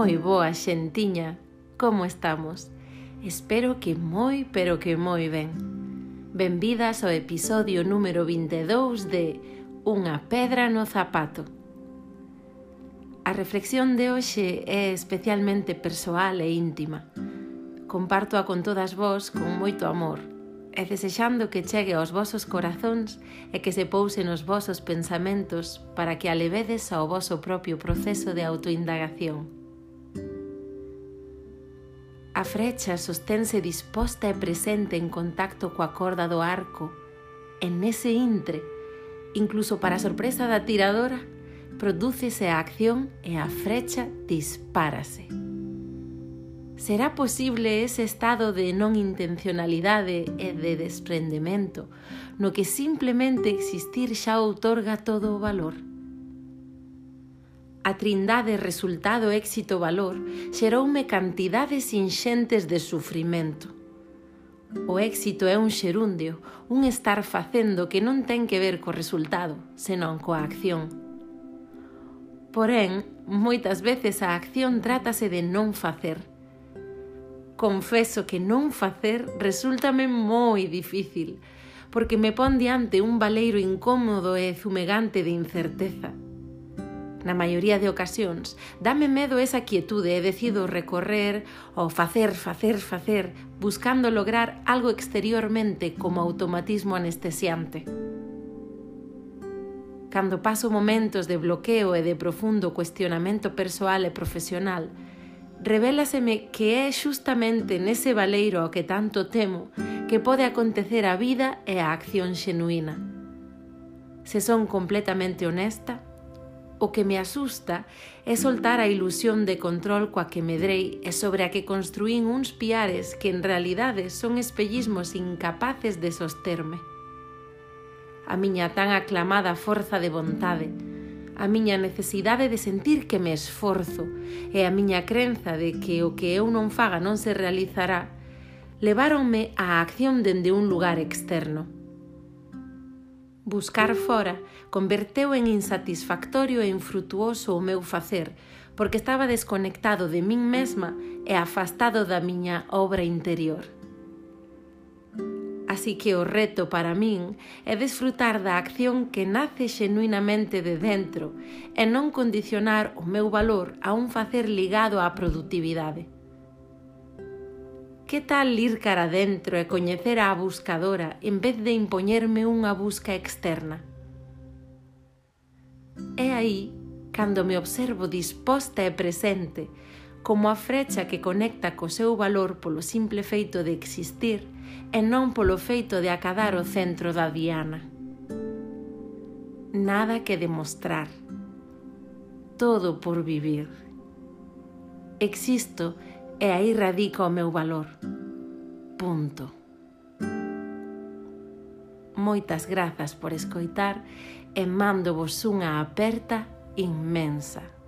Moi mm. boa xentiña, como estamos? Espero que moi, pero que moi ben. Benvidas ao episodio número 22 de Unha pedra no zapato. A reflexión de hoxe é especialmente persoal e íntima. Compártoa con todas vós con moito amor e desexando que chegue aos vosos corazóns e que se pouse nos vosos pensamentos para que a levedes ao voso propio proceso de autoindagación. A frecha sosténse disposta e presente en contacto coa corda do arco. En ese intre, incluso para a sorpresa da tiradora, prodúcese a acción e a frecha dispárase. Será posible ese estado de non intencionalidade e de desprendemento, no que simplemente existir xa outorga todo o valor? A trindade resultado éxito valor xeroume cantidades inxentes de sufrimento. O éxito é un xerundio, un estar facendo que non ten que ver co resultado, senón coa acción. Porén, moitas veces a acción trátase de non facer. Confeso que non facer resultame moi difícil, porque me pon diante un valeiro incómodo e zumegante de incerteza na maioría de ocasións, dame medo esa quietude e decido recorrer ou facer, facer, facer, buscando lograr algo exteriormente como automatismo anestesiante. Cando paso momentos de bloqueo e de profundo cuestionamento persoal e profesional, revelaseme que é xustamente nese valeiro ao que tanto temo que pode acontecer a vida e a acción xenuína. Se son completamente honesta, O que me asusta é soltar a ilusión de control coa que medrei e sobre a que construín uns piares que en realidade son espellismos incapaces de sosterme. A miña tan aclamada forza de vontade, a miña necesidade de sentir que me esforzo e a miña crenza de que o que eu non faga non se realizará, leváronme á acción dende un lugar externo Buscar fora converteu en insatisfactorio e infrutuoso o meu facer, porque estaba desconectado de min mesma e afastado da miña obra interior. Así que o reto para min é desfrutar da acción que nace xenuinamente de dentro e non condicionar o meu valor a un facer ligado á produtividade. Que tal ir cara dentro e coñecer a buscadora en vez de impoñerme unha busca externa? É aí cando me observo disposta e presente, como a frecha que conecta co seu valor polo simple feito de existir e non polo feito de acadar o centro da diana. Nada que demostrar. Todo por vivir. Existo e aí radica o meu valor. Punto. Moitas grazas por escoitar e mando vos unha aperta inmensa.